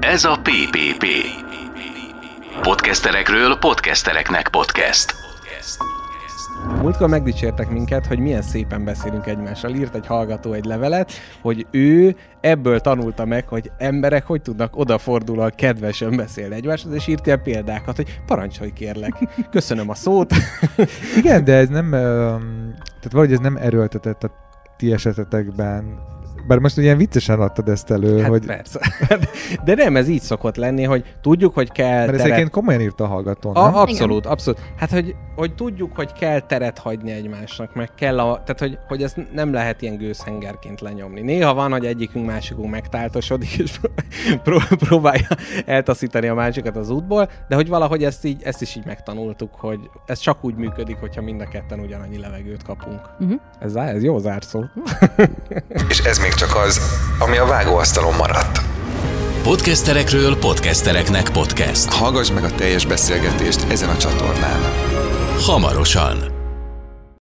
Ez a PPP. Podcasterekről podcastereknek podcast. Múltkor megdicsértek minket, hogy milyen szépen beszélünk egymással. Írt egy hallgató egy levelet, hogy ő ebből tanulta meg, hogy emberek hogy tudnak odafordulóan kedvesen beszélni egymáshoz, és írt ilyen példákat, hogy parancsolj kérlek. Köszönöm a szót. Igen, de ez nem, tehát valahogy ez nem erőltetett a ti esetetekben bár most ilyen viccesen adtad ezt elő, Hát hogy... persze. De nem, ez így szokott lenni, hogy tudjuk, hogy kell Mert ez teret... egyébként komolyan írt a hallgató, nem? A, abszolút, abszolút. Hát, hogy, hogy tudjuk, hogy kell teret hagyni egymásnak, meg kell a, tehát, hogy, hogy ezt nem lehet ilyen gőzhengerként lenyomni. Néha van, hogy egyikünk másikunk megtáltosodik, és pró- próbálja eltaszítani a másikat az útból, de hogy valahogy ezt, így, ezt is így megtanultuk, hogy ez csak úgy működik, hogyha mind a ketten ugyanannyi levegőt kapunk. Uh-huh. Ez, ez jó zárszó. És ez még csak az, ami a vágóasztalon maradt. Podcasterekről podcastereknek podcast. Hallgass meg a teljes beszélgetést ezen a csatornán. Hamarosan.